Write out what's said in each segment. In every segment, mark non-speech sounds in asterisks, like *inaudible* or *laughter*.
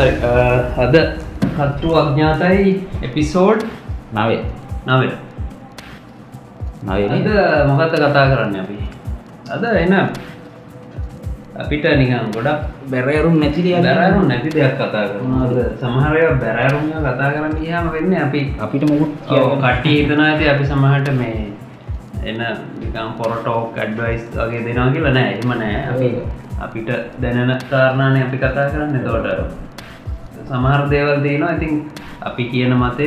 හරි අද කත්තු අඥාතයි එපිසෝඩ් නවේ නවේ නව මොකත්ත කතා කරන්න අපි? අද එන අපිට නිකන් ගොඩක් බැරෑරුම් නැතිරිය බැරෑරුම් නැති දෙයක් කතා කරන සමහරය බැරෑරුම් කතා කරන්න කියහම වෙන්න අපි අපිට මුකුත් කට්ටි හිතන ඇති අපි සමහට මේ එන නිකම් පොරටෝක් ඇඩ්වයිස් වගේ දෙනවා කියලා නෑ. එම නෑ. අපි අපිට දැනෙන කාරණානය අපි කතා කරන්න. එතවට සමහර දේවල් දේනවා. ඉතින් අපි කියන මතය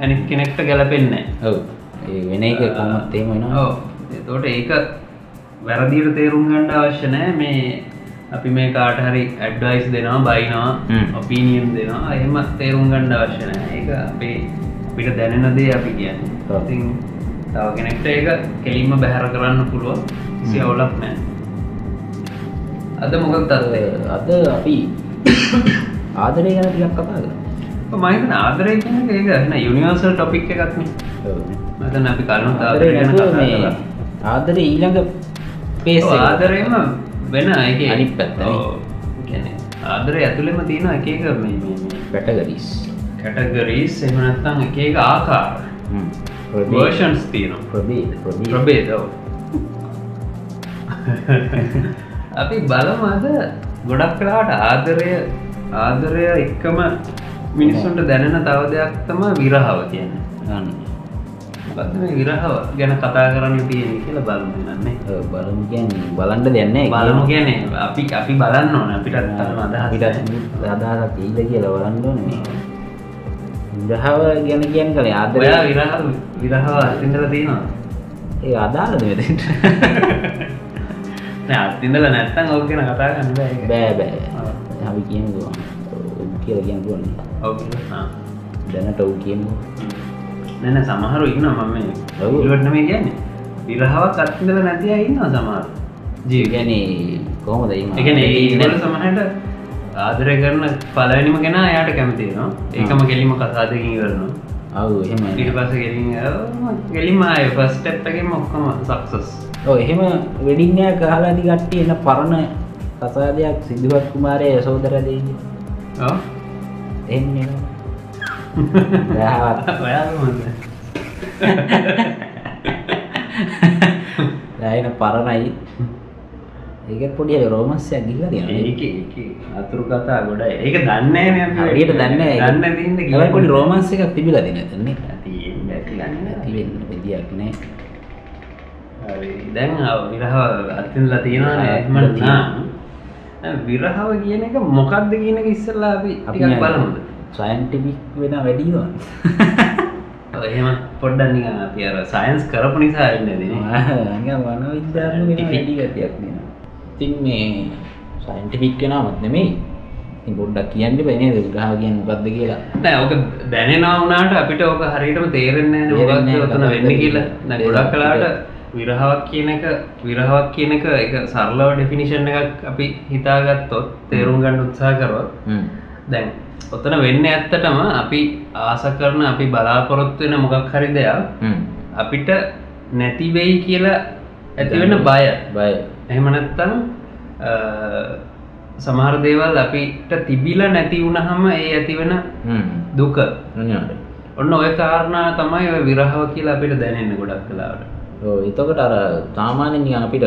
ඇනි කෙනෙක්ට ගැලපෙන්නේ ඔව. ඒ වෙන එක කොමත් ඒම වෙනවා. එතෝට ඒක වැරදිීට තේරුම් ගණ්ඩ අවශ්‍ය නෑ මේ අපි මේ කාට හරි ඇඩ්වයිස් දෙනවා බයිනවා. ඔපීනියම් දෙනවා. එහෙම තේරුම් ගණ්ඩ අවශ්‍ය නෑ ඒක අපේ අපිට දැනෙන දේ අපි කියන්න. ඉතින් තව කෙනෙක්ට ඒක කෙලින්ම බැහැර කරන්න පුළුවන්. කිසි අවුලක් නෑ අද මොකක් තත්ේ අද අපි ආදරය ගැන ටිකක් කතා කර මයිතන ආදරය කියන එක ඒකන යුනිවර්සල් ටොපික් එකක්න මතන අපි කරුණු ආදරය නැතුව මේ ආදරය ඊළඟ පේස ආදරයම වෙන එක. අනිත් පැත්තනේ. ආදරය ඇතුළෙම තියෙන එක එක පැටගරිස් කැටගරීස් එමනත්තං එක එක ආකාර. වර්ෂන්ස් තියෙනවා. ප්‍රබේ ප්‍රබේ ප්‍රබේදව අපි බලම අද ගොඩක් කලාට ආදරය ආදරය එක්කම මිනිස්සුන්ට දැනෙන තව දෙයක් තම විරහව කියන්න. මේ විරහව? ගැන කතා කරන්න තියෙන කියලා බලමු නන්නේ බලමු කියන්නේ. බලන්ඩ දෙන්නේ බලමු කියන්නේ. අපි අපි බලන්න ඕන. අපිට තරම අදහස් අපිට අදහසක් ඊද කියලා බලන්ඩන මේ ඉදහාව ගැන කියන් කළේ ආදරය. විරහ විරහව අත්තිඳල තියෙනවා ඒ අදාලද මෙතට *laughs* නෑ අත්තිඳල නැත්තන් ගැන කතා ගන්න බෑ බෑ බෑ අපි කියන්න දුවන් කියලා කියන්න දුවන්න ඔව් දැනට ඔව් කියමු නැන සමහරු ඉන්න මම ඔව්. ඉලුවටන මේ කියන්නේ විරහවක් අත්තිඳල නැතිය ඉන්නවා සමහර ජීගැන කොහොමද ඒවල සමහට ආදරය කරන පලවැනිම ගෙන යායට කැමතිනවා ඒකම කෙලිම කසාදකින් කරනවා අවු එහෙම ඊට පස ගෙලින් ගෙලිම අය පස්ටප්ටගේ මොක්කම සක්සස් ඔව් එහෙම වෙඩිංය කාලාදි කට්ටිය එන්න පරණ කසාදයක් සිදුවත් කුමාරය යසෝදරදේ එන්නේ. *laughs* ඔයා *laughs* දැයින පරණයි. ඒක පොඩිය රෝමස්යක් ගිල්ල ඒක අතුරු කතා ගොඩ ඒක දන්නේ හරියට දන්න දන්න පොඩි රෝමන්ස එකක් තිබිල තින තන්නේ විදියක් නෑ. දැන් විරහ අත්තින්ලා තියෙනවා. ඇත්මට විරහව කියන එක මොකක්ද කියන එක ඉස්සල්ලා අපි ටිකක් බලමුද? සයින්ටිපික් වෙන වැඩිවා *laughs* එහෙම පොඩ්ඩන් නිකන් අපි අර සයන්ස් කරපු නිසා ඉන්න දෙන වන විද්‍යාත්ම වෙන වැඩිගතියක් දෙන ඉතින් මේ සයින්ටිපික් කෙනමත් නෙමෙයි. ඉතින් පොඩ්ඩක් කියන්න බැනේ ග්‍රහ කියන්න මොකක්ද කියලා. නෑ ඕක දැනෙනවා වුණාට අපිට ඕක හරියටම තේරෙන්නේ නැහැ තේරෙන්නේ මොකක්ද ඔතන වෙන්නේ කියලා. දැන් ගොඩක් කලාට විරහවක් කියන එක විරහවක් කියන එක ඒක සරලව ඩෙෆිනිෂන් එකක් අපි හිතාගත්තොත් තේරුම් ගන්න උත්සාහ කරොත් හ්ම්. දැන් ඔතන වෙන්නේ ඇත්තටම අපි ආස කරන අපි බලාපොරොත්තු වෙන මොකක් හරි දෙයක්. අපිට නැති වෙයි කියලා ඇතිවෙන බය බය එහෙම නැත්තම් අ, සමහර දේවල් අපිට තිබිල නැති වුණහම ඒ ඇතිවෙන. දුක. ඔන්න ඔය කාරණා තමයි ඔය විරහව කියලා අපිට දැනෙන්න ගොඩක් කලාවට ඔව් එතකොට අර සාමාන්‍යයෙන් නිකන් අපිට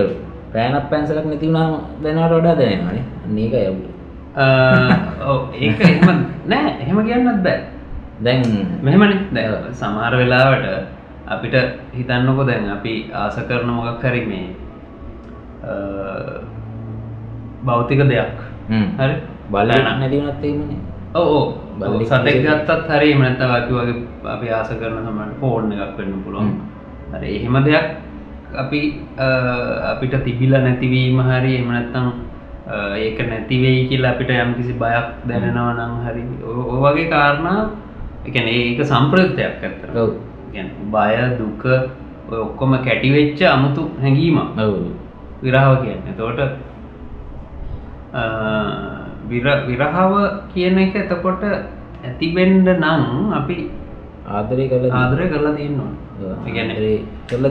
පෑනක් පැන්සලක් නැති වුණාම දැනවට වඩා දැනෙනවානේ. අන්න ඒකයි අපිට ඔව් ඒක එහෙම නෑ. එහෙම කියන්නත් බෑ. දැන් මෙහෙමනේ. දැන් සමහර වෙලාවට අපිට හිතන්නකො දැන් අපි ආස කරන මොකක් හරි මේ භෞතික දෙයක්. හරි? බලන්න නැති වුණත් එහෙමනේ. ඕ බල්ලෙක් සතෙක්. ගත්තත් හරි එම නැත්නම් අපි වගේ අපි ආස කරන සමහර ෆෝන් එකක් වෙන්න පුළුවන් එහෙම දෙයක් අපි අපිට තිබිලා නැතිවීම හරි අ, ඒක නැති වෙයි කියලා අපිට යම්කිසි බයක් දැනෙනවා නම් හරි. ඔ- ඔය වගේ කාරණා කියන්නේ ඒක ඔව්. කියන්නේ බය දුක ඔක්කොම කැටි වෙච්ච අමුතු හැඟීමක්. විරහව කියන්නේ. විර- විරහව කියන එක එතකොට ඇතිබෙන්ඩ නම් අපි ආදරය කරලා ආදරය කරලා තියෙන්නවා.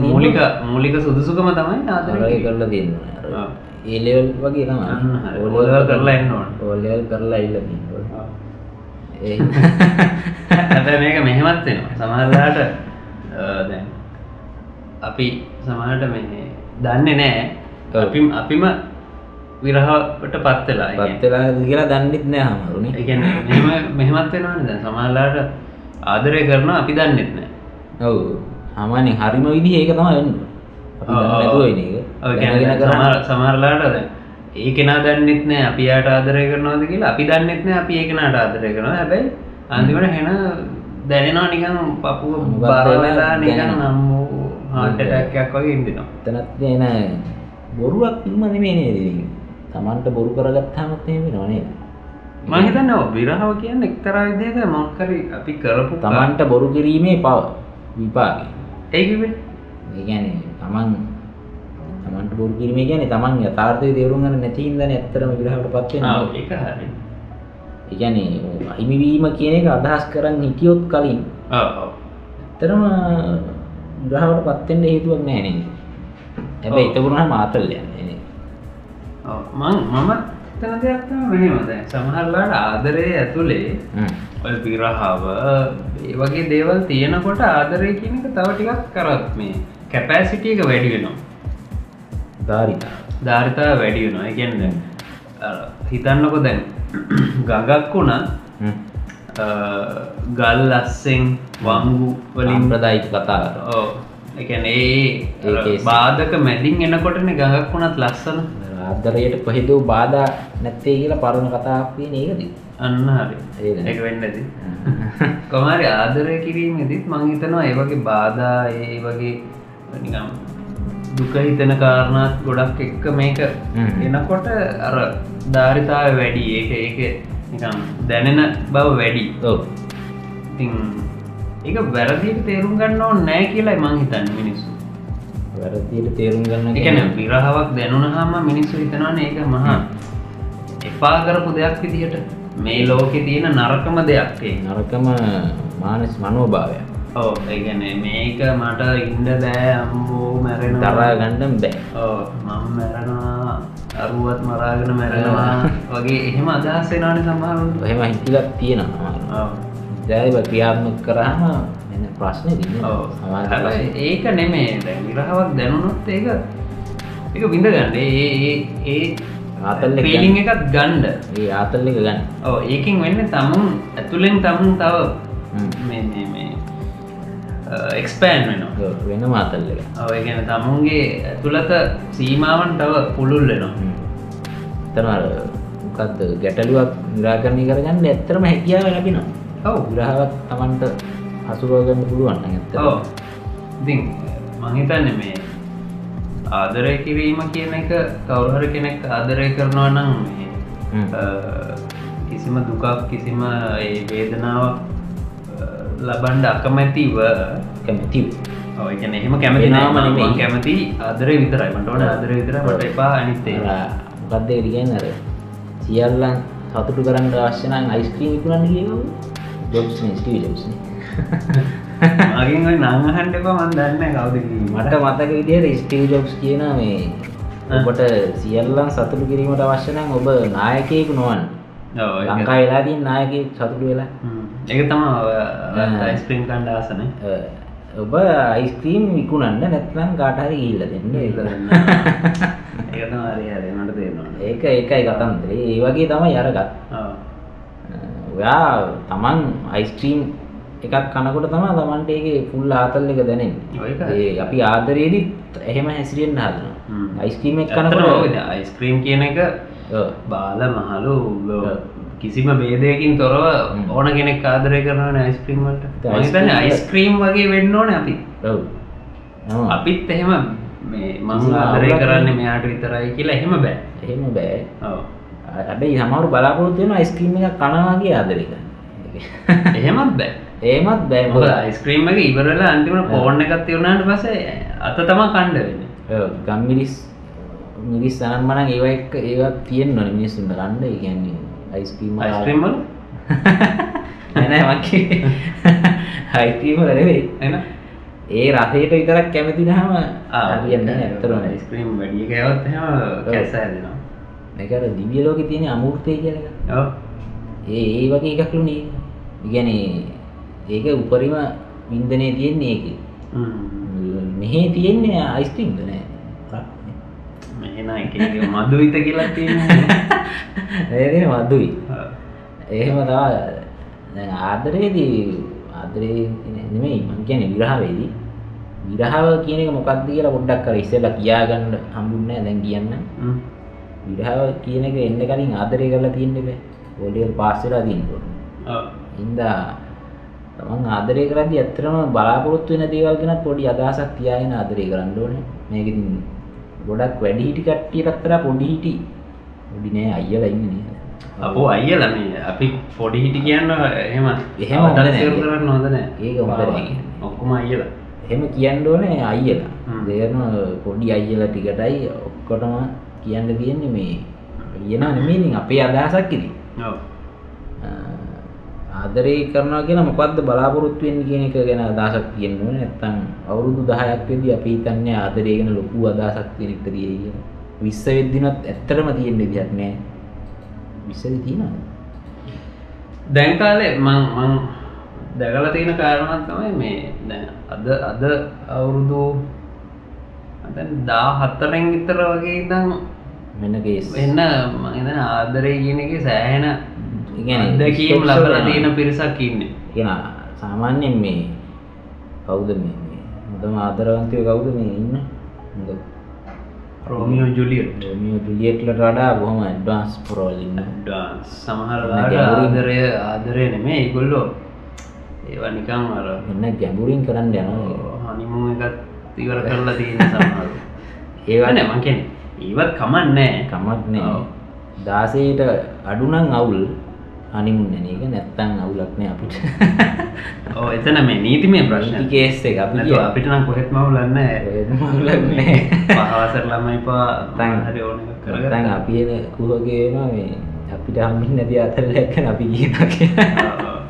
මූලික මූලික සුදුසුකම තමයි ආදරය. කරලා තියෙනවා ඔව්. ඒ ලෙවල් වගේ level කරලා එන්න ඕන. ඕ ලෙවල් කරලා ඉල්ල *laughs* හැබැ මේක මෙහෙමත් වෙනවා. සමහරලාට දැන් අපි සමහට මේ දන්නේ නෑ. ඔව්. අපි අපිම විරහට පත්වෙලා පත්වෙලා කියලා දන්නෙත් නෑ හමරුණේ මෙහෙම මෙහෙමත් වෙනවාන දැන්. සමහරලාට ආදරය කරන අපි දන්නෙත් නෑ. ඔව්. හමනේ හරිම විදි ඒක තම වෙන්න. දැන් ඒ කෙනා දන්නෙත් නෑ අපි යාට ආදරය කරනවාද කියලා. අපි දන්නෙත් නෑ අපි ඒ කෙනාට ආදරය කරනවා. හැබැයි අන්තිමට හෙන දැනෙනවා නිකන් පපුුව මොකක්ද බර වෙලා වෙලා නිකන්. නම් වූ හාටටැක්යක් වගේ ඉන්දිනවා එතනත් එන බොරුවක් ඉම නෙමේ නේද? තමන්ට බොරු කරගත්තාමත් එහෙම වෙනව නේද මහිතන්න විරහව කියන්න එක්තරා විදිහක මොක්කරි අපි කරපු තමන්ට බොරු කිරීමේ පව විපාගේ ඒකිවේ ඒ කියන්නේ තමන් තමන්ට බොරු කිරීමේ කියන්නේ තමන් යථාර්ථය තේරුම් ගන්න නැති හින්දානේ ඇත්තටම විරහවට පත් වෙන්නේ ඒක හරි. ඒ කියන්නේ අහිමිවීම කියන එක අදහස් කරන් හිටියොත් කලින්. ඔව් ඔව්. ඇත්තටම විරහවට පත් වෙන්න හේතුවක් නැහැ නේද හැබැයි වුණාම ආතල් යන්නේ මං මම තන දෙයක් තමයි මෙහෙම දැන් සමහරලාට ආදරයේ හ්ම්. ඔය විරහව ඒ වගේ දේවල් තියෙනකොට ආදරය කියන එක තව ටිකක් කරත් මේ කැපෑසිටිය එක වැඩි වෙනවා. ධාරිතාව ධාරිතාව වැඩි වෙනවා. අර හිතන්නකො දැන් *clears throat* ගඟක් වුණා. ගල් ලස්සෙන් වංගු වලින් සම්ප්‍රදායික කතා. ඕ එකන ඒ. බාධක මැදින් එනකොටන ගඟක් වුණත් ලස්සන ආදරයට කොහෙදෝ බාධා නැත්තේ කියලා පරණ කතාවක් තියෙන ඒකද අන්න හරි. එක වෙන්නද. *laughs* කොමරි ආදරය කිරීමෙදිත් මං හිතනවා ඒ වගේ බාධා ඒ වගේ නිකම් දුක හිතන කාරණාත් ගොඩක් එක්ක මේක. එනකොට අර ධාරිතාව වැඩි. ඒක ඒක නිකම් දැනෙන බව වැඩි. ඉතින් ඒක වැරදිට තේරුම් ගන්න ඕන නෑ කියලායි මං හිතන්න මිනිස්සු වැරදියට තේරුම් ගන්න එකන විරහාවක් දැනුනහම මිනිස්සු හිතනවන ඒක මහා එපා කරපු දෙයක් විදිහට. මේ ලෝකෙ තියෙන නරකම දෙයක් නරකම මානස් මනෝභාවය ඕ ඒගැන මේක මට ඉන්ඩ දෑ අම්බෝ මැරෙන දරා ගණ්ඩම් බෑ. ඕ මම මැරෙනවා අරුවත් මරාගෙන මැරෙනවා වගේ එහෙම අදහස්සෙනවාන සමහරුන්ට එහෙම හිතිලක් තියෙනවා. දැයිව ක්‍රියාත්මක කරහම ප්‍රශ්න ඒක නෙමේ විරහාවක් දැනුනොත් ඒක එක විඳගන්න. ඒ ඒ ඒ ආතල් පීලිං එකත් ගණ්ඩ ඒ ආතල් එක ගන්න. ඕ ඒකින් වෙන්න තමුන් ඇතුළෙන් තමුන් තව එක්ස්පෑන් ඔව්, වෙන මාතල් එක. ගැන තමුන්ගේ ඇතුළත සීමාවන් තව පුළුල් වෙනවා. තනර මොකක්ද ගැටලුවක් නිරාකරණය කරගන්න ඇත්තරම හැකියාව ලැබෙනවා. ඔව්. විරහාවක් තමන්ට හසුරෝගන්න පුළුවන් ඇත්ත ඔව්. ඉතින් මහිතන්න මේ ආදරය කිරීම කියන එක කවුරහර කෙනෙක් ආදරය කරනවා නම් කිසිම දුකක් කිසිම වේදනාවක් ලබන්ඩ අකමැතිව කැමැතිව ඔයගැන එහෙම කැමති වෙනාම නම නෙමෙයි. කැමති ආදරය විතරයි. මට ඕන ආදරය විතර මට එපා අනිත්තේ මොකක්දේ රිගෙන් අර සියල්ලන් සතුටු කරන්න අවශ්‍යනන් අයිස්ක්‍රීම් විකුණන්න කිය ජොබ්ස් ස්ටී ජොබ්ස් මගින් ඔය නංහහන්ඩ එපා මන් දන්න කවුද මට මතක විදියට ස්ටීව් ජොබ්ස් කියන මේ ඔබට සියල්ලන් සතුටු කිරීමට අවශ්‍යනන් ඔබ නායකයෙකු නොවන් ලංකා වෙලා තින් නායක සතුටු වෙලා. ඒක තම ආ. යිස්ප්‍රීම් කණ්ඩ ආසන. අ, ඔබ අයිස්ක්‍රීම් විකුණන්න නැත්නම් කාටහරි ගිල්ල දෙන්න. ඒක ඒකතම අරයාද මට තේරනවා. ඒක ඒකයි කතන්දරේ. ඒ වගේ තමයි අරගත්. ඔයා තමන් අයිස්ට්‍රීම් එකක් කනකොට තම තමන්ට ඒක ෆුල් ආතල් එක දැනෙන් ඒක. අපි ආදරයේදත් එහෙම හැසිරෙන් හදන අයිස්ක්‍රීම් එක් කනකොට අයිස්ක්‍රීම් කියන එක. බාල මහලු. කිසිම බේදයකින් තොරව. ඕන කෙනෙක් ආදරය කරන අයිස්ක්‍රීම්මට අයිස්ක්‍රීම් වගේ වෙන්න ඕන අපි. අපිත් එහෙම මේ ආදරය කරන්න. මෙයාට විතරයි කියලා එහෙම බෑ. එහෙම බෑ. ඔව්. හැබැයි සමහරු බලාපොරොත්තු වෙන අයිස්ක්‍රීම් එකක් කනවාගේ ආදරය කරන්න. එහෙමත් බෑ ඒමත් බෑ අයිස්ක්‍රීම් එක ඉවරලා අන්තිමට පෝර්ණ එකත් තිවුණාට පස්සේ අත තමා කණ්ඩ වෙන්නේ. ගම්මිරිස් මිරිස් අනන් මනන් ඒව එක්ක ඒවත් තියෙන්න ඕනේ මිනිස්සුන්ට ඒ කියන්නේ අයිස්ක්‍රීම් වල- අයිස්ක්‍රීම් වල? *laughs* නෑ නෑ මං අයිස්ක්‍රීම් *laughs* වල නෙවෙයි. එන ඒ රසයට විතරක් කැමති නහම හරියන්නේ නෑ ඇත්තටම අයිස්ක්‍රීම් වැඩිය කෑවත් එහෙම කැස්ස හැදෙනවා. මේක අර දිව්‍ය ලෝකේ තියෙන අමූර්තය කියලා ඒ ඒ වගේ එකක්ලු නේ ඉගැන ඒක උපරිම වින්දනය තියෙන්නේ ඒක. මෙහෙ තියෙන්නේ අයිස්ටින්ද නෑ? මදුවිත කියලා තියෙන *laughs* මදුයි. එහෙම තවා දැන් ආදරයේදී ආදරේ නෙමෙයි මං කියන්නේ විරහවේදී. විරහව කියන එක මොකක්ද කියලා පොඩ්ඩක් කර ඉස්සෙල්ලා කියාගන්න හම්බුන්නේ නැහැ දැන් කියන්න. විරහව කියන එක එන්න කලින් ආදරය කරලා තියෙන්න බෑ. ඕලියර් පාස් වෙලා තියෙන්න. ඕනේ හින්දා තමන් ආදරය කරද්දි ඇත්තටම බලාපොරොත්තු වෙන දේවල් ගැනත් පොඩි අදහසක් තියාගෙන ආදරය කරන්න ඕනේ. මේක ඉතින් ගොඩක් වැඩි හිටි කට්ටියට අතර පොඩි හිටි පොඩි නෑ අයියලා ඉන්නේ නේද අපෝ අයියල මේ අපි පොඩි හිටි කියන්න එහෙම. එහෙම හොඳ නෑ. කරන්න හොඳ නෑ. ඒක හොඳ නෑ. ඔක්කොම අයියල. එහෙම කියන්න ඕනේ අයියලා. දෙරන පොඩි අයියලා ටිකටයි ඔක්කොටම කියන්න තියෙන්නේ මේ. කියන නෙමේනින් අපේ අදහසක් ඉති ඔව් ආදරේ කරනවා කියලා මොකක්ද බලාපොරොත්තු වෙන්නේ කියන එක ගැන අදහසක් තියෙන්න ඕනේ. නැත්තම් අවුරුදු 10ක් වෙද්දී අපි හිතන්නේ ආදරේ ගැන ලොකු අදහසක් තියෙන එක තියෙයි කියලා. 20 වෙද්දිනත් ඇත්තටම තියෙන විදිහක් නෑ. 20 තියෙනවා දැන් කාලේ මං මං දැකලා තියෙන කාරණාවක් තමයි මේ දැන් අද අද අවුරුදු දැන් 14න් විතර වගේ ඉඳන් මෙන්න කේස් වෙන්න මම හිතන්නේ ආදරේ කියන එකේ සෑහෙන ලබලා වල තියෙන පිරිසක් ඉන්නේ. කියන සාමාන්‍යයෙන් මේ කවුද මේ හොඳම ආදරවන්තයෝ කවුද මේ ඉන්න? හොඳ රෝමියෝ ජුලියට්. රෝමියෝ ජුලියට්ලට වඩා බොහොම ඇඩ්වාන්ස් පොරවල් ඉන්න ඩාන්ස් සමහර එන්න. ආදරය ආදරය නෙමේ ඒගොල්ලෝ. ඒවා නිකන් අර මෙන්න ගැඹුරින් කරන්න යනවා. හනිමුන් එකත් ඉවර කරලා තියෙන සමහර. *laughs* ඒවා ඒවන මකෙන් ඒවත් කමන්නෑ. කමක් නෑ. දාසයට අඩුනං අවුල් අනිමුන් නැන එක නැත්තං අවුලක් නෑ අපිට. *laughs* ඕ එතන මේ නීතිමේ ප්‍රශ්න. නීති කේස් එක අපි අපිට නම් කොහෙත්ම අවුලන්න *laughs* පහවසර ළමයි පා නැත්තං හරි ඕන එකක් නැත්තං කරගත්තා. අපි එන කුහගේනවා මේ අපිට හම්බින් නැති අතල්ලැක්කන අපි කියන කිය ඔව්, ඔව්.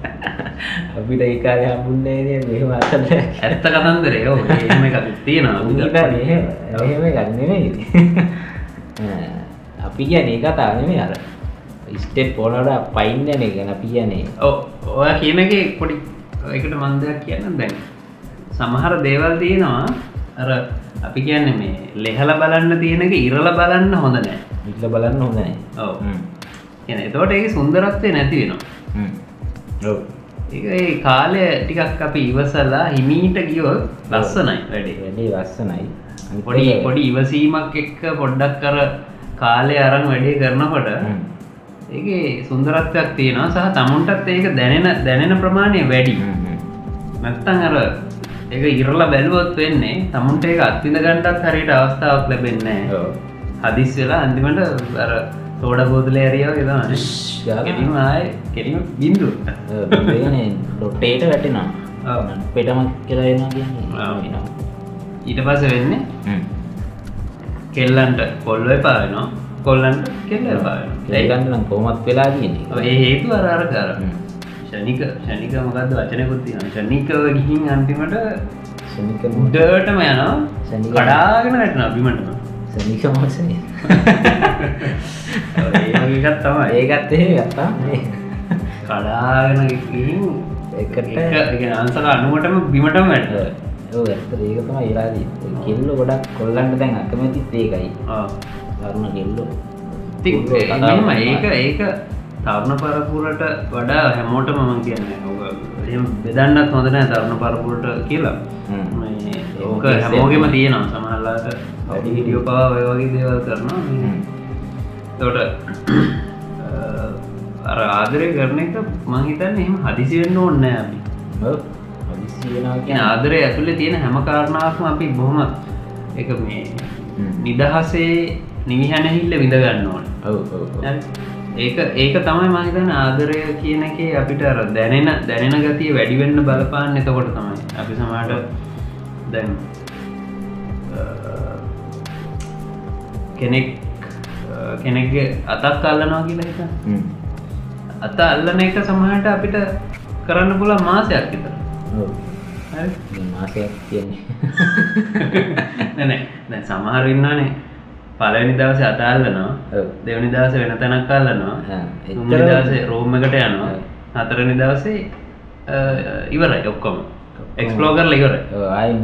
අපිට ඒකාරය හම්බුන්නේ මෙහෙම අතල්ලැක් ඇත්ත කතන්දරේ. ඔව් එහෙම එකක් තියෙනවා. එහෙම. ගන්නෙමයි *laughs* අපි කියන්නේ ඒ කතාව නෙමෙයි අර. ස්ටෙප් වලට පයින් යන එක ගැන ඔව් ඔය කියන එක පොඩි එකට මන් දෙයක් කියන්න දැන්. සමහර දේවල් තියෙනවා. අර අපි කියන්නේ මේ ලෙහල බලන්න තියෙන එක ඉරල බලන්න හොඳ නෑ ඉල්ල බලන්න හොඳ නෑ ඔව්. කියන එතකොට ඒ සුන්දරත්වය නැති වෙනවා ඒ කාලය ටිකක් අපි ඉවසලා හිමීට ගියොත් ලස්සනයි. වැඩේ වැඩේ ලස්සනයි. පොඩි එක- පොඩි ඉවසීමක් එක්ක පොඩ්ඩක් කර කාලය අරන් වැඩේ කරනකොට. ඒකේ සුන්දරත්වයක් තියෙනවා. සහ තමුන්ටත් ඒක දැනෙන දැනෙන ප්‍රමාණය වැඩි. නැත්තං අර ඒක ඉරලා බැලුවොත් වෙන්නේ තමුන්ට ඒක අත්විඳ ගණ්ඩත් හරියට අවස්ථාවක් ලැබෙන්නේ. හදිස් වෙලා අන්තිමට අර තෝඩ ගෙතවන ගාලා. කෙරීම ආය කෙරීම බින්දු ලොට්ටේට වැටෙනවා ඔව්. පෙටමක් කියලා වෙනවා කියන්නේ ඔව්. වෙනවා. ඊට පස වෙන්නේ. කෙල්ලන්ට කොල්ලො එපාවෙනවා කොල්ලන්ට කෙල්ල නම් කොහොමත් වෙලා තියෙන්නේ ඒ හේතු අර අර කර. ෂනික ෂනික මොකක්ද වචනකුත් ෂනිකව ගිහින් අන්තිමට උඩටම යනවා කඩාගෙන වැටන අබිමටම ශනික මොසනේ ඒකත් තමයි. ඒකත් එහෙ ගත්තා නේ කඩාගෙන ගිහින් එකට එක අන්සක අනුවටම බිමටම වැට ඔව් ඇත්තට ඒක තමයි වෙලාදී කෙල්ලෝ ගොඩක් කොල්ලන්ට දැන් අකමැතිත් ඒකයි. තරුණ කෙල්ලෝ. මෙම ඒක ඒක තරුණ පරපුරට වඩා හැමෝටම මම කියන්නේ බෙදන්නත් හොඳ නෑ තරුණ පරපුරට කියලා. මේ ඕක හැමෝගෙම? තියෙනවා. සමහරලාට වැඩි විඩියෝ පවා ඔය වගේ දේවල් කරනවා. තොට අර ආදරය කරන එක මං හිතන්නේ එහෙම හදිසි වෙන්න ඕන්න අපි. ආදරය ඇතුළේ තියෙන හැම කාරණාවක්ම අපි බොහොම එක මේ. නිදහසේ නිවිහැනහිල්ල විඳ ගන්න ඕන. ඒක ඒක තමයි මහිතන ආදරය කියන එක අපිට අර දැනෙන දැනෙන ගතිය වැඩිවෙන්න බලපාන්න එතකොට තමයි. අපි සමට දැන් කෙනෙක් කෙනෙක්ගේ අතක් කල්ලනවා කියලා හිත. අත අල්ලන එක සමහට අපිට කරන්න පුලා මාසයක් විතර. මාසයක් කියන්නේ. *laughs* නැනෑ සමහර ඉන්නනේ පලවෙනි දවස අතල්ලනවා. දෙවනි දවස වෙන තැනක් කල්ලනවා ආ, තුන්වෙනි එච්චර- දවසේ රෝම් එකට යනවා. හතරනි දවසේ ඉවරයි ඔක්කොම එක්ස්පලෝ කරල ඉවර ආය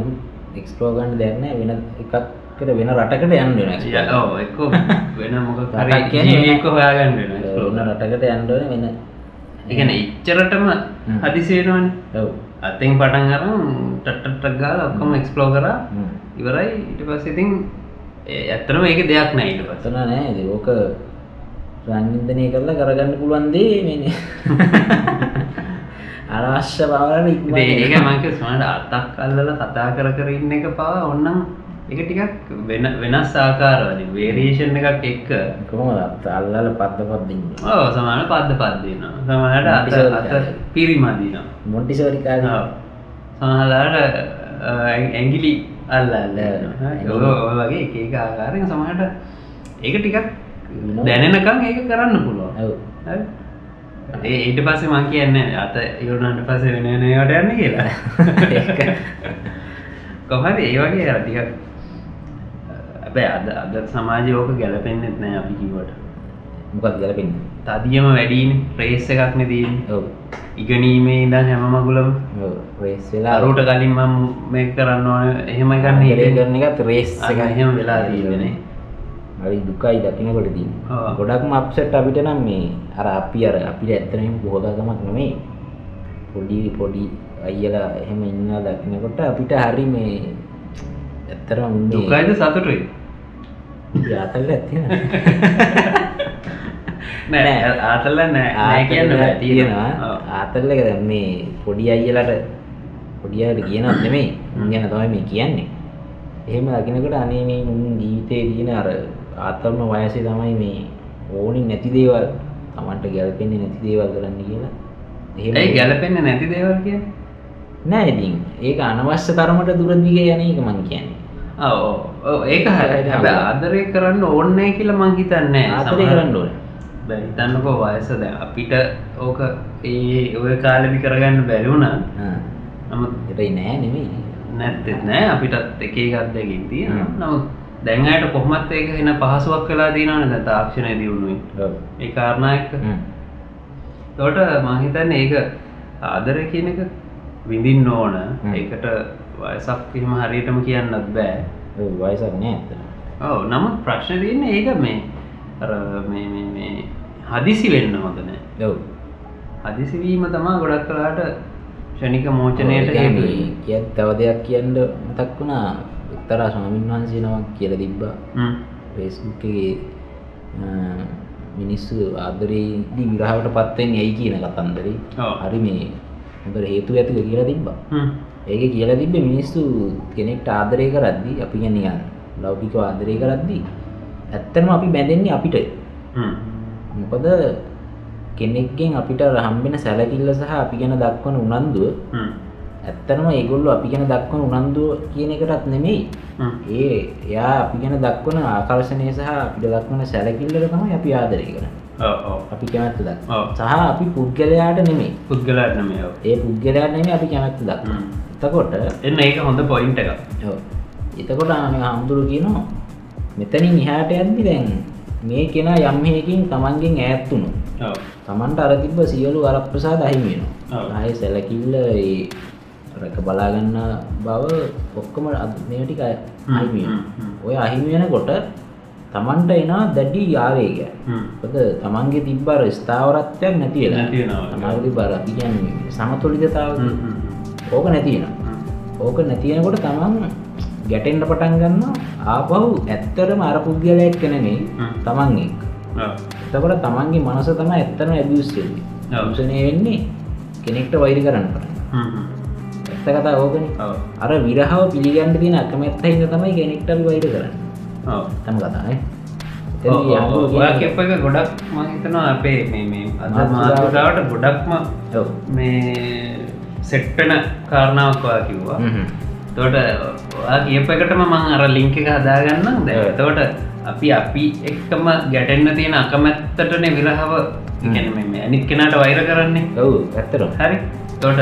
එක්ස්පලෝ ගන්න දෙන්න වෙන එකක්කට වෙන රටකට යන්න එක්කෝ වෙන මොක කරක හොයාගන්න වෙන රටකට යන්ඩන වෙන එකන ඉච්චරටම. හදිසේරුවන් අතෙන් පටන් අරම් ටට්ටක් ගාල ඔක්කොම එක්ස්පලෝ කර. ඉවරයි. ඉට පස් ඉතින් ඇත්තරම ඒක දෙයක් නෑ ඉට පස අතන නෑ ඕක සංින්දනය කරලා කරගන්න පුළුවන්දේ මෙන *laughs* අනවශ්‍ය ඉක්ම ඒක මංක ස්මට අතක් අල්ලල කතා කර කර ඉන්න එක පවා. ඔන්නම් එක ටිකක් වෙන වෙනස් ආකාරවල වේරේෂන් එකක් එක්ක. කොම අල්ලල පත්ත පත්දින්න ඕ සමාන පද්ද පත්දින සමහට අත අත කාලේ. පිරිමදින මොන්ටිසෝරිකාද සමහලාට ඇගිලි අල්ල අල්ල ඇඟිලි. ඔය වගේ එක එක ආකාරයෙන් සමහට ඒක ටිකක්. දැනෙනකම් ඒක කරන්න පුළුවන්. ඔව්. හරි? ඒ ඊට පස්සේ මං කියන්නේ අත ඉවරනට පස්සේ වෙන ඒවාට යන්න කියලා. කොහරි ඒ වගේ ටිකක් හැබැයි අද අද සමාජය ඕක ගැලපෙන්නෙත් නෑ අපි කිව්වට. මොකද ගැලපෙන්න තදියම වැඩීන ප්‍රේස් එකක් නෙදීන් ඔව්. ඉගනීමේ ඉඳන් හැම මගුලම. ඔව්. රේස් වෙලා අරුට කලින් මම මේ කරන්න ඕන. එහෙම ගන්න ගරේ කරන එකත් රේස් අන්න එහෙම වෙලා තියෙන්නේ. හරි දුකයි දකිනකොට දී ඔව්. ගොඩක්ම අප්සෙට් අපිට නම් මේ අර අපි අර අපිට ඇත්තනම බොහෝදාගමක් නෙමේ පොඩි පොඩි අයියලා එහෙම ඉන්නවා දකිනකොට අපිට හරි මේ ඇත්තරම උන්නේ දුකයිද සතුටුයි? යාතල්ල ඇතින නෑ. ආතල්ල *laughs* නෑ. නෑ. කියන්න බෑ තියෙනවා. ආතල්ල එක මේ පොඩි අයියලට පොඩි අයට කියනවත් නෙමෙයි. උන් ගැන තමයි මේ කියන්නේ. එහෙම දකිනකොට අනේ මේ මුන් ජීවිතේ තියෙන අර ආතල්ම වයසේ තමයි මේ ඕනි නැති දේවල් Tamanට ගැලපෙන්නේ නැති දේවල් කරන්න කියලා. එහෙම ඇයි ගැලපෙන්නේ නැති දේවල් කියන්නේ? නෑ ඉතින්. ඒක අනවශ්‍ය තරමට දුර දිගේ යන එක මං කියන්නේ. ඔව්. ඔව් ඒක හරි ඒක හැබැයි. ආදරය කරන්න ඕනේ නැහැ කියලා මං හිතන්නේ සමහර- කරන්න ඕනේ. දැන් හිතන්නකෝ වයස දැන්. අපිට ඕක ඒ ඔය කාලෙදි කරගන්න බැරි වුණා. නමුත් ඒටයි නෑ නෙමෙයි. නැත්තෙත් නෑ. අපිටත් එක එකක් දෙකින් තියෙනවා. නමුත් දැන් අයට කොහොමත් ඒක එන පහසුවක් වෙලා තියෙනවනේ දැන් තාක්ෂණය දියුණුවේ ඒ කාරණා එක්ක. හ්ම්. එතකොට මං හිතන්නේ ඒක ආදරය කියන එක විඳින්න ඕන. ඒකට වයසක් එහෙම හරියටම කියන්නත් බෑ. ඔව් වයසක් නෑ ඇත්තට ඔව් නමුත් ප්‍රශ්න තියන්නේ ඒක මේ අර මේ මේ මේ හදිසි වෙන්න හොඳ නෑ. ඔව්. හදිසි වීම තමා ගොඩක් කලාට ෂණික මෝචනයට හේතු වෙන්නේ. කිය තව දෙයක් කියන්න මතක් වුණා එක්තරා ස්වාමීන් වහන්සේ නමක් කියලා තිබ්බා අ, මිනිස්සු ආදරේදී විරහවට පත්වෙන්නේ ඇයි කියන කතන්දරේ. හරි මේ හොඳට හේතු ඇතිව කියලා තිබ්බා. ඒක කියලා තිබ්බ මිනිස්සු කෙනෙක්ට ආදරය කරද්දී අපි නිකන් ලෞකිකව ආදරය කරද්දී ඇත්තටම අපි බැඳෙන්නේ අපිට. මොකද කෙනෙක්ගෙන් අපිට හම්බෙන සැලකිල්ල සහ අපි ගැන දක්වන උනන්දුව. ඇත්තනම ඒගොල්ලෝ අපි ගැන දක්වන උනන්දුව කියන එකටත් නෙමෙයි. ඒ එයා අපි ගැන දක්වන ආකර්ශණය සහ අපිට දක්වන සැලකිල්ලට තමයි අපි ආදරය ඔව්. අපි කැමැත්ත ඔව්. සහ අපි පුද්ගලයාට නෙමෙයි පුද්ගලයාට නෙමෙයි. ඒ පුද්ගලයාට නෙමෙයි අපි කැමැත්ත හ්ම්. එතකොට එන්න ඒක හොඳ පොයින්ට් එකක්. එතකොට මේ හාමුදුරු කියනවා මෙතනින් එහාට යද්දි දැන් මේ කෙනා යම් හේකින් Tamanගෙන් ඈත් වුණොත් ඔව්. තමන්ට අර තිබ්බ සියලු ඔව්. වෙනවා. ආයේ සැලකිල්ල රැක බලා ගන්න බව ඔක්කොම අද- මේ ටික හ්ම්, අහිමි හ්ම්, වෙනවා. හ්ම්. ඔය අහිමි වෙනකොට තමන්ට එනවා දැඩි. හ්ම්. මොකද තමන්ගේ තිබ්බ අර ස්ථාවරත්වයක් නැති වෙලා. නැති වෙනවා. තමන්ගේ තිබ්බ අර අපි කියන්නේ සමතුලිතතාව හ්ම්, හ්ම්, හ්ම්. ඕක නැති වෙනවා. හ්ම්. ඕක නැති වෙනකොට තමන් ගැටෙන්න පටන් ගන්නවා ආපහු ඇත්තටම අර පුද්ගලයා එක්ක නෙමෙයි හ්ම්. තමන්. ඔව්. එතකොට තමන්ගේ මනස තමයි ඇත්තම ඇබියුස් වෙන්නේ. දූෂණය වෙන්නේ කෙනෙක්ට වෛර කරන්න පටන් ගන්නවා. හ්ම්, හ්ම්. ඇත්ත කතා ඕකනේ. අර විරහව පිළිගන්න තියෙන අකමැත්ත හින්දා තමයි කෙනෙක්ට අපි වෛර කරන්නේ. තම කතා නේ. ඔව්, ඔව්, යාළුවෝ ඔව්. ඔයා කියපු එක ගොඩක් මම හිතනවා අපේ මේ අද මාතෘකාවට ගොඩක්ම. මේ සෙට් වෙන කාරණාවක් ඔයා කිව්වා. ඔයා කියප එකටම මං අර ලිංක් එක ඔව්. එතකොට අපි අපි එක්කම ගැටෙන්න තියෙන අකමැත්තටනේ විරහව කියන්නේ මේ- මේ අනිත් කෙනාට වෛර කරන්නේ ඔව් ඇත්තටම. හරි එතකොට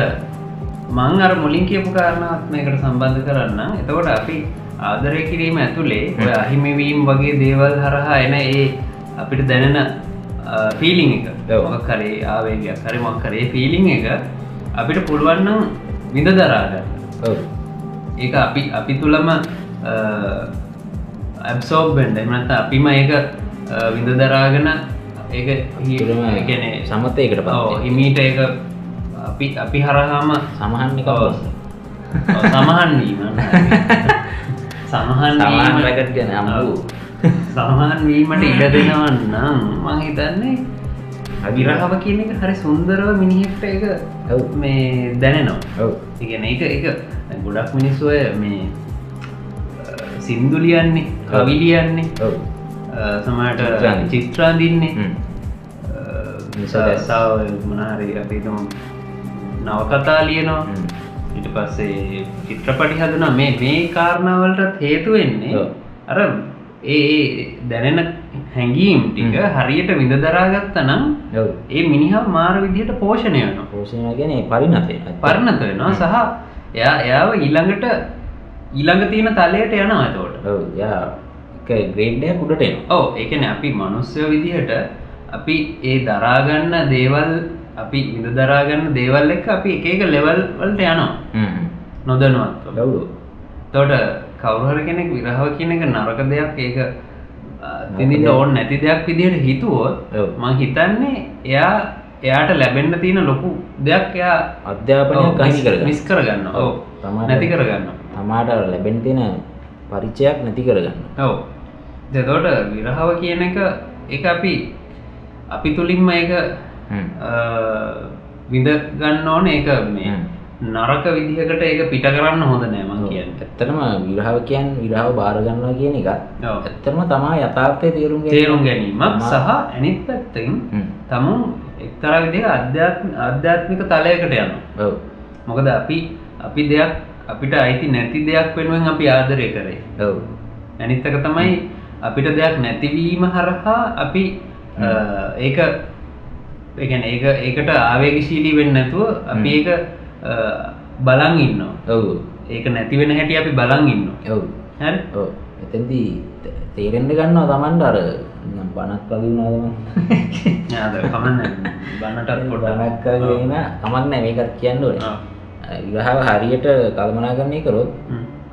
මං අර මුලින් කියපු කාරණාවත් මේකට සම්බන්ධ කරන්න එතකොට අපි ආදරය කිරීම ඇතුළේ ඔය අහිමිවීම් වගේ දේවල් හරහා එන ඒ අපිට දැනෙන ෆීලිං එක. මොකක් කරේ ආවේගයක් හරි මොක් කරේ ෆීලිං එක අපිට පුළුවන්නම් විඳ දරාගන්න ඒක අපි අපි තුළම ඇබ්සෝබ්බෙන්ඩ එමනත අපිම ඒක විඳ දරාගෙන තුළම ගැන සමතයකට ප හිමීට ඒක අපි අපි හරහාම සමහන්නික ඔව්. සමහන් වීම සමහන් සමාන් වීම- රැකට් ගැන අම්බූ සමහන් වීමට ඉඩ දෙනවන්නම් මං හිතන්නේ විරහව කියන එක හරි සුන්දරව මිනිහෙක්ට එක ඔව් මේ දැනෙනවා ඔව් ඉගෙන එක එක ගොඩක් මිනිස්සුය මේ සින්දුලියන්නේ කවිලියන්නේ ඔව් සමට චිත්‍රාන්දින්න. චිත්‍රාදින්නේ. සාව මනහරි අපිතුම් නවකතා ලියනවා. ඊට පස්සේ චිත්‍රපටි හදන. මේ මේ කාරණාවලටත් හේතු වෙන්නේ. අර ඒ දැනෙන හැඟීම් ටික හරියට විඳ දරාගත්ත නම් ඒ මිනිහා මාර විදිහට පෝෂණය වෙනවා. පෝෂණය ගැන පරිනතය පරණත වෙනවා. සහ එයා එයාව ඊළඟට ඊළඟ තියෙන තලයට එතකොට. ඔව්. යා එක ග්‍රේඩ්ඩයක් උඩට එනවා. ඔව. ඒකන අපි මනුස්්‍ය විදිහට අපි ඒ දරාගන්න දේවල් අපි විඳ දරාගන්න දේවල් එක අපි එක එක ලෙවල් වලට යනවා. නොදනුවත් ඔව් තොට කවුහර කෙනෙක් විරහව කියන එක නරක දෙයක්. ඒක තිඳිට ඕන් නැති දෙයක් විදිහට හිතුවොත්. මං හිතන්නේ එයා එයාට ලැබෙන්න්න තියෙන ලොකු දෙයක් එයා අධ්‍යාපනයක් අහිමි කරගන්න මිස් කරගන්න ඕ තමාට- නැති කරගන්න තමාට ලැබෙන තියෙන පරිචයක් නැති කරගන්න ඔව. දෙතෝට විරහව කියන එක එක අපි අපි තුළින්ම හ්ම්. විඳ ගන්න ඕන ඒක මේ. නරක විදිහකට ඒක පිට කරන්න හොඳ නෑමන් කියන්න ඇත්තටම විරහව කියන් විරහව බාරගන්නවා කියන ඔව්. ඇත්තරම තමා යථාර්ථය තේරුම්. තේරුම් ගැනීමක් සහ ඇනිත් පැත්තෙන්. තමුන් එක්තර විදිහ අධ්‍යාත්ම අධ්‍යාත්මික තලයකට යන මොකද අපි අපි දෙයක් අපිට අයිති නැති දෙයක් වෙනුවෙන් අපි ආදරය කරේ ඔව් ඇනිත්තක තමයි අපිට දෙයක් නැතිවීම හරහා අපි ඒක ඒගැන ඒක ඒකට ආවේගශීලී වෙන්න නැතුව අපි ඒක බලන් ඉන්න ඔව්. ඒක නැතිවෙන හැටි අපි බලන් ඉන්න ඔව්. හරි? ඔව්. එතෙන්දී ත- තේරෙන්න ගන්නවා තමන්ට අර බණක් වගේ කමන්න වගේ වුණා කමක් නැහැ. මේකත් කියන්න ඕනේ. විවාහව හරියට කල්පනාකරණය කරොත්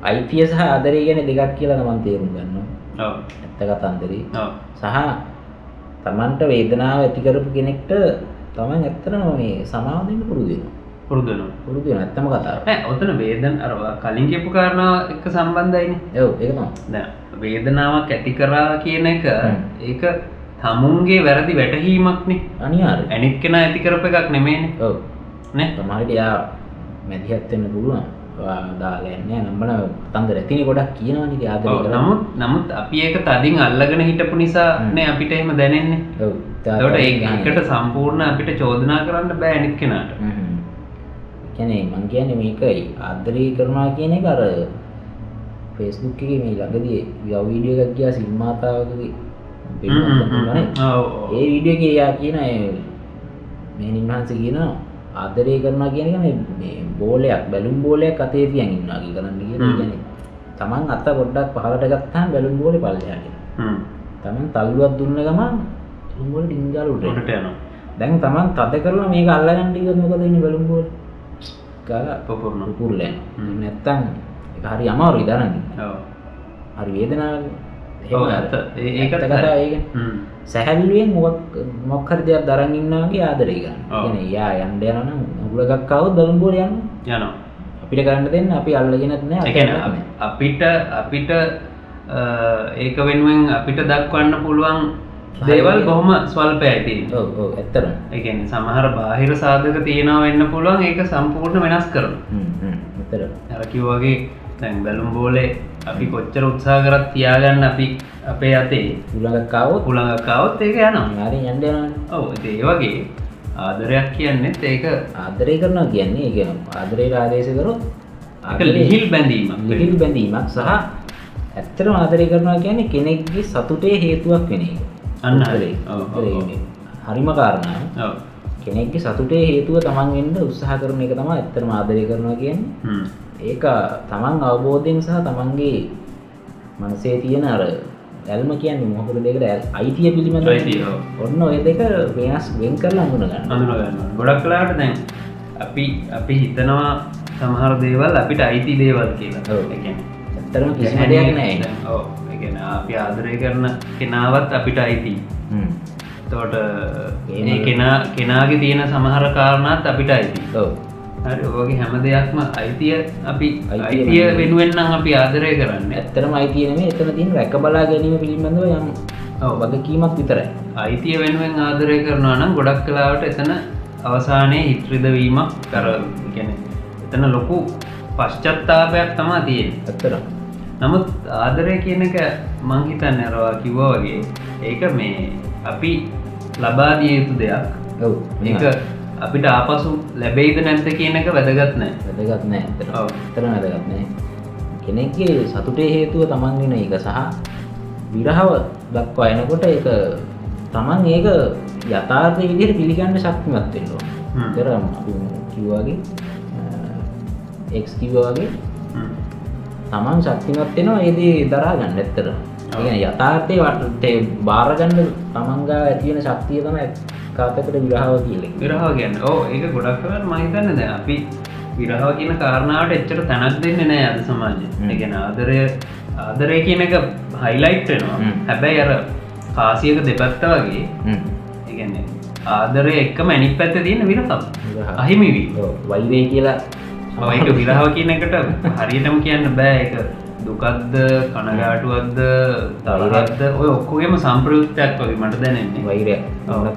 අයිතිය සහ ආදරය ගැන දෙකක් කියලා තමන් තේරුම් ගන්නවා. ඇත්ත කතන්දරේ. සහ තමන්ට වේදනාව ඇති කරපු කෙනෙක්ට තමන් ඇත්තටම මේ සමාව දෙන්න පුරුදු වෙනවා. පුරුදුන පුරුදු වෙනවා. ඇත්තම කතාව. ඔතන වේදන් අරවා කලින් කියපු කාරණාව එක සම්බන්ධයින. ඔව් ඒක තමයි. වේදනාවක් ඇති කරා කියන එක. ඒක තමුන්ගේ වැරදි වැටහීමක්නේ. අනිවාර්යයෙන්. ඇනිත් කෙන ඇති කරප එකක් නෙමේන ඔව්. නේ? තමයිට යා මැදිහත් වෙන්න පුළුවන් ඔයා දාලා යන්නේ. නම්බන කතන්දර ඇතිනි ගොඩක් කියනවනි කරනවා. නමුත් නමුත් අපි ඒක තදින් අල්ලගෙන හිටපු නිසා. නේ අපිට එහෙම දැනෙන්නේ. ඒ- ඒකට සම්පූර්ණ අපිට චෝදනා කරන්න බෑ ඇනිත් කෙනාට. කැනේ මං කියන්නේ මේකයි. ආදරය කරනවා කියන එක අර ෆේස්බුක් එක මේ ළඟදී යව වීඩියෝ එකක් ගියා සිල්මාතාවකගේ. ඒ වීඩියෝ එකේ යා කියන මෙහෙණින් වහන්සේ කියන ආදරය කරනවා කියන එක මේ මේ බෝලයක් බැලුම් බෝලයක් අතේ තියන් ඉන්නවා කි කරන්න කියන. කියන්නේ තමන් අත පොඩ්ඩක් පහලට ගත්තාම බැලුම් බෝලේ පල්ලෙහාට. හ්ම්. තමන් තල්ලුවක් දුන්න ගමන් බැලුම් බෝලේ ඩිංගාල උඩට යනවා දැන් තමන් තද කරලා මේක අල්ලගන්න ගියොත් මොකද වෙන්නේ බැලුම් බෝලේ? ගාලා පොපුරන. යනවා. නැත්තම් ඒක හරි අමාරුයි දරන්න. ඔව්. හරි වේදනාවක්. අර ඇත්ත. ඒකත් හරි. ඒකනේ. හ්ම්. සැහැල්ලුවෙන් මොකක් මොකක් හරි දෙයක් දරන් ආදරය කරනවා. ඔව්. කියන්නේ යා යන්න යනවා නම් උගල එකක් ආවොත් බැලුම් බෝලේ යනවා. අපිට කරන්න දෙන්න අපි අල්ලගෙනත් නෑ අපිට අපිට ඒක වෙනුවෙන් අපිට දක්වන්න පුළුවන් දේවල් බොහොම ඔව් ඇත්තටම. ඒ කියන්නේ සමහර බාහිර සාධක තියෙනවා වෙන්න පුළුවන් ඒක සම්පූර්ණ වෙනස් කරනවා. හ්ම් හ්ම් ඇත්තටම. අර කිව්වා වගේ දැන් බැලුම් බෝලේ අපි කොච්චර උත්සාහ කරත් තියාගන්න අපි අපේ අතේ හුළඟක් આવොත් ඒක යනවා. යන්න යනවානේ. ඔව් ඒ වගේ ආදරයක් කියන්නේත් ඒක ආදරය කරනවා කියන්නේ ඒ කියන ආදරයට ආදේශ කරොත් ලිහිල් බැඳීමක්. ලිහිල් බැඳීමක් සහ ඇත්තටම ආදරය කරනවා කියන්නේ කෙනෙක්ගේ සතුටේ හේතුවක් වෙන. අන්න හරි. හරිම කාරණාව. ඔව්. කෙනෙක්ගේ සතුටේ හේතුව තමන් වෙන්න උත්සාහ කරන එක තමයි ඇත්තටම ආදරය කරනවා කියන්නේ. ඒක තමන් අවබෝධයෙන් සහ තමන්ගේ මනසේ තියෙන අර ඇල්ම කියන්නේ මොහොතක දෙකට අයිතිය පිළිබඳ. ඔන්න ඔය දෙක වෙනස් වෙන් කරලා අඳුන ගන්න. අඳුන ගන්න. ගොඩක් කලාට දැන් අපි අපි හිතනවා සමහර දේවල් අපිට අයිති දේවල් කියලා ඇත්තරම කිසිම දෙයක් නෑ අපි ආදරය කරන කෙනාවත් අපිට අයිති. තෝට කෙනා කෙනාගේ තියෙන සමහර කාරණත් අපිට අයිති ඔගේ හැම දෙයක්ම අයිතිය අපි අයිතිය අයිතිය වෙනුවෙන්. වෙනුවෙන්නම් අපි ආදරය කරන්න. ඇත්තරම අයිතිය නෙමෙයි එතන තියෙන රැක බලා ගැනීම පිළිබඳව යම්. වගකීමක් විතරයි. අයිතිය වෙනුවෙන් ආදරය කරනවා නම් ගොඩක් කලාවට එතන අවසානයේ හිත්‍රිදවීමක් කර ගැන එතන ලොකු පශ්චත්තාපයක් තමා තියෙන් ඇත්තරම් නමුත් ආදරය කියන එක මංහිතන්න ඇරවා කිව්වා වගේ ඒක මේ අපි ලබාදිය යුතු දෙයක්. ඒක අපිට ආපසු ලැබෙයිද නැන්ත කියන එක වැදගත් නෑ වැදගත් නෑ. ඇත්තටම වැදගත් නෑ කෙනෙක්ගේ සතුටේ හේතුව තමන් වෙන එක සහ විරහව දක්වා එනකොට ඒක තමන් ඒක යථාර්ථ විදිහට පිළිගන්න ශක්තිමත් වෙන්න ඕන. හ්ම්. ඒතර අපි කිව්වාගේ එක්ස් කිව්වාගේ. තමන් ශක්තිමත් වෙනවා ඒ දේ දරා ගන්න කියන්නේ යථාර්ථයේ වටේ බාරගන්න තමන්ගා ඇති වෙන ශක්තිය තමයි කාතකට විරහව කියලා. විරහව කියන්න ඕ ඒක ගොඩක් කරට මහිතන්න ද අපි විරහව කියන කාරණාවට එච්චර තැනක් දෙන්න නෑ අද සමාජ හ්ම්. එකන ආදරය ආදරය කියන එක හයිලයිට් වෙනවා හ්ම්. හැබැයි අර කාසියක දෙපත්ත වගේ. ඒගැන්නේ ආදරය එක්ක මැනික් පැත්ත තියෙන විරහව. අහිමිවී වෛරය කියලා ඒක විරහව කියන එකට හරියටම කියන්න බෑ එක දුකක්ද කනගාටුවක්ද තරගත්ද ඔය ඔක්කොගේම සම්ප්‍රයුත්තයක් වගේ මට දැනෙන්නේ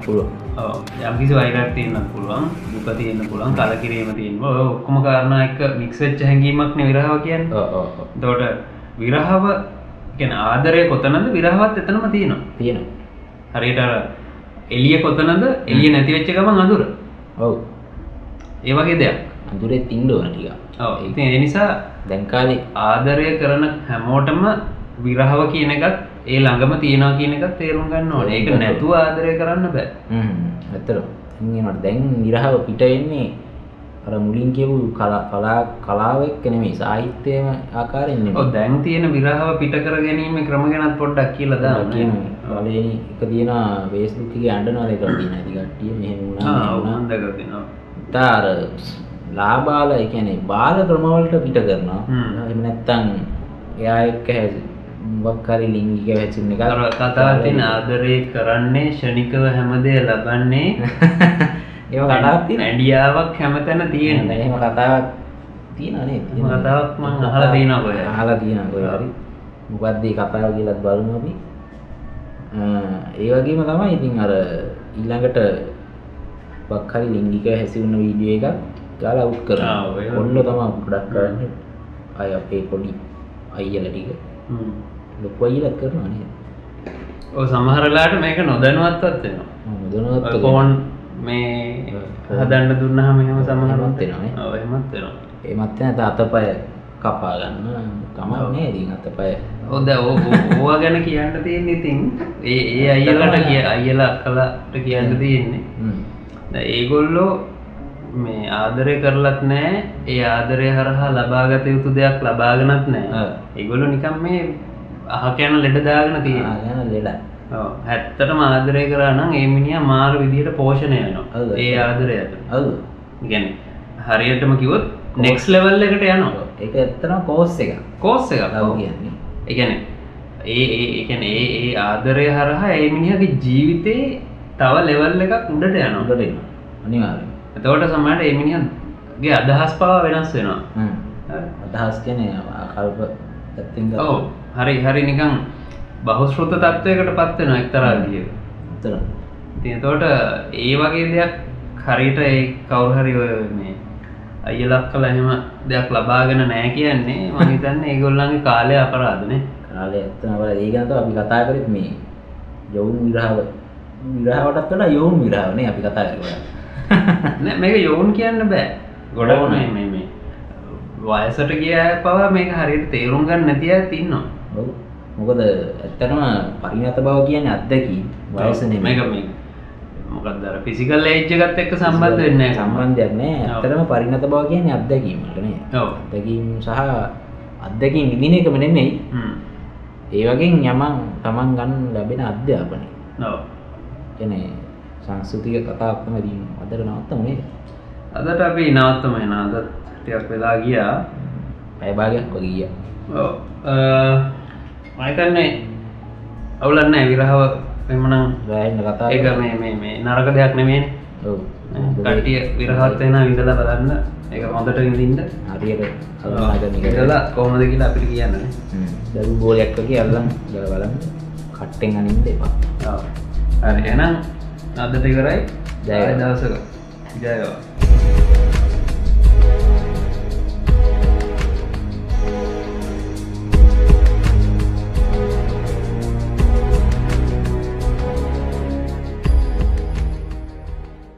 පුළුවන්. ඔව්. යම්කිසි වෛරක් තියන්න පුළුවන් දුක තියන්න පුළුවන් කලකිරීම තියෙන ඔය ඔක්කොම කාරණා එක මික්ස් වෙච්ච හැඟීමක් නේ විරහව කියන්නේ. එතකොට විරහව කියන්නේ ආදරය කොතනද විරහවත් එතනම තියෙනවා. තියෙනවා. හරියට එළිය කොතනද එළිය නැති වෙච්ච ගමන් අඳුර. ඔව්. ඒ වගේ දෙයක්. අඳුරේ තින්න ඕන ටිකක්. ඔව්. ඉතින් ඒ නිසා දැන් කාලේ ආදරය කරන හැමෝටම විරහව කියන එකත් ඒ ළඟම තියෙනවා කියන එකත් තේරුම් ගන්න ඕනේ. ඒක නැතුව ආදරය කරන්න බෑ. හ්ම් ඇත්තටම. ඉන්නවට දැන් විරහව පිට එන්නේ අර මුලින් කියපු කලා කලා කලාව එක්ක නෙමෙයි සාහිත්‍යයම ආකාරයෙන් ඔව් නෙමෙයි. දැන් තියෙන විරහව පිට කර ගැනීම ක්‍රම ගැනත් පොඩ්ඩක් කියලා දාන්න. පළවෙනි එක තියෙනවා Facebook එකේ අඬනවා දෙකක් තියෙනවා. ඉතින් කට්ටිය මෙහෙම වුණා වුණා. දැකලා තියෙනවා. ලාබාල ඒ කියන්නේ බාල ක්‍රමවලට පිට කරනවා. එහෙම නැත්නම් එයා එක්ක හැසි මොකක් හරි ලිංගික හැසිරෙන එක. තියෙන ආදරය කරන්නේ ෂණිකව හැමදේ ලබන්නේ *laughs* ඒව කතාවක් තියෙනවා. ඇඩියාවක් හැමතැන තියෙන. එහෙම කතාවක්? එහෙම කතාවක් මං අහලා? අහලා තියෙනවා කොහෙ හරි. මොකක්ද කතාව කියලාත් බලමු අපි. ඒ වගේම තමයි ඉතින් අර ඊළඟට මොකක් හරි ලිංගික හැසිරෙන වීඩියෝ එකක් ආ, කරනවා. ඔය කොල්ලෝ තමයි ගොඩක් කරන්නේ. අය අපේ පොඩි අයියලා ටික. ලොකු අයියලාත් කරනවා නේද? ඔව් සමහර වෙලාවට මේක නොදැනුවත්වත් වෙනවා. මොදනවත් ඔය ෆෝන් මේ හදන්න දුන්නාම එහෙම සමහරවත් එහෙමත් වෙනවා. ඔව් එහෙමත් වෙනවා. ඒමත් නැත අතපය කපා ගන්න කමක් නෑ ඉතින් අතපය ඔව් දැන් ඕවා ගැන කියන්න තියෙන්නේ ඉතින් ඒ ඒ අයියලාට කිය අයියලා අක්කලාට කියන්න තියෙන්නේ. දැන් ඒගොල්ලෝ මේ ආදරය කරලත් නෑ. ඒ ආදරය හරහා ලබාගත යුතු දෙයක් ලබාගෙනත් නෑ. ඔව්. ඒගොල්ලෝ නිකන් මේ අහක යන ලෙඩ දාගෙන ආගෙන ලෙඩ. ඔව්. ඇත්තටම ආදරය කරා නම් ඒ මිනිහා මාර විදිහට පෝෂණය ඔව්. ඒ ආදරයට. ගැන හරියටම කිවොත් නෙක්ස් ලෙවල් එකට යනවා. ඒක ඇත්තන කෝස් එක කෝස් එකක්. ලව්. කියන්නේ. කියන්නේ ඒ ඒ ඒ ඒ ඒ ආදරය හරහා ඒ මිනිහගේ ජීවිතේ තව ලෙවල් එකක් උඩට යනවා. උඩට සමහරට ඒ මිනිහගේ අදහස් පවා වෙනස් වෙනවා. අදහස් කියන්නේ ආකල්ප ගත්තා. ඔව් හරි හරි නිකන් බහුශ්‍රෘත තත්ත්වයකට පත් වෙනවා එක්තරා විදිහක. ඇත්තටම. ඉතින් එතකොට ඒ වගේ දෙයක් හරියට ඒ කවුරු හරි ඔය මේ අයියලක් කළා එහෙම දෙයක් ලබාගෙන නැහැ කියන්නේ මම හිතන්නේ ඒගොල්ලන්ගේ කාලය අපරාධනේ. කාලේ ඇත්තම වල ඒ ගැන තමයි අපි කතා කරෙත් මේ යවුන් විරහව විරහවටත් වඩා යවුන් විරහව නේ අපි කතා කරේ. *laughs* මේක යෝන් කියන්න බෑ. ඕන. මේ වයසට ගිය පවා මේක හරියට තේරුම් ගන්න නැති අයත් ඉන්නවා. ඔව්. මොකද ඇත්තටම පරිණත බව කියන්නේ අත්දැකීම් වයස නෙමෙයි. මේක මේ ෆිසිකල් ඒජ් එකත් එක්ක සම්බන්ධ වෙන්නේ. සම්බන්ධයක් නෑ. ඇත්තටම පරිණත බව කියන්නේ අත්දැකීම් වලට නේ. ඔව්. අත්දැකීම් සහ අත්දැකීම් විඳින එකම නෙමෙයි. හ්ම්. ඒ වගේ යමන් තමන් ගන්න ලැබෙන අධ්‍යාපනය. ඔව්. සංස්කෘතික කතාවක් තමයි දින් අදට නවත්තමු නේද? අදට අපි නවත්තම එන අදත් ටියක් වෙලා ගියා. පැබාගයක් කොගිය මයකන්නේ අවුලන්න විරහව එමනම් රෑන්න කතා ඒක මේ මේ නරක දෙයක් නෙමේ. කටිය විරහත්වෙන විඳල බලන්න. ඒක හොඳට විඳින්ට හරියට ඉදලා කොහොමද කියලා අපිට කියන්න දරු බෝලයක් වගේ අල්ලම් ගල බලන්න. කට්ටෙන් අනින්ද එපා. එනම් අදට කරයි ජය. දවසක. ජයවා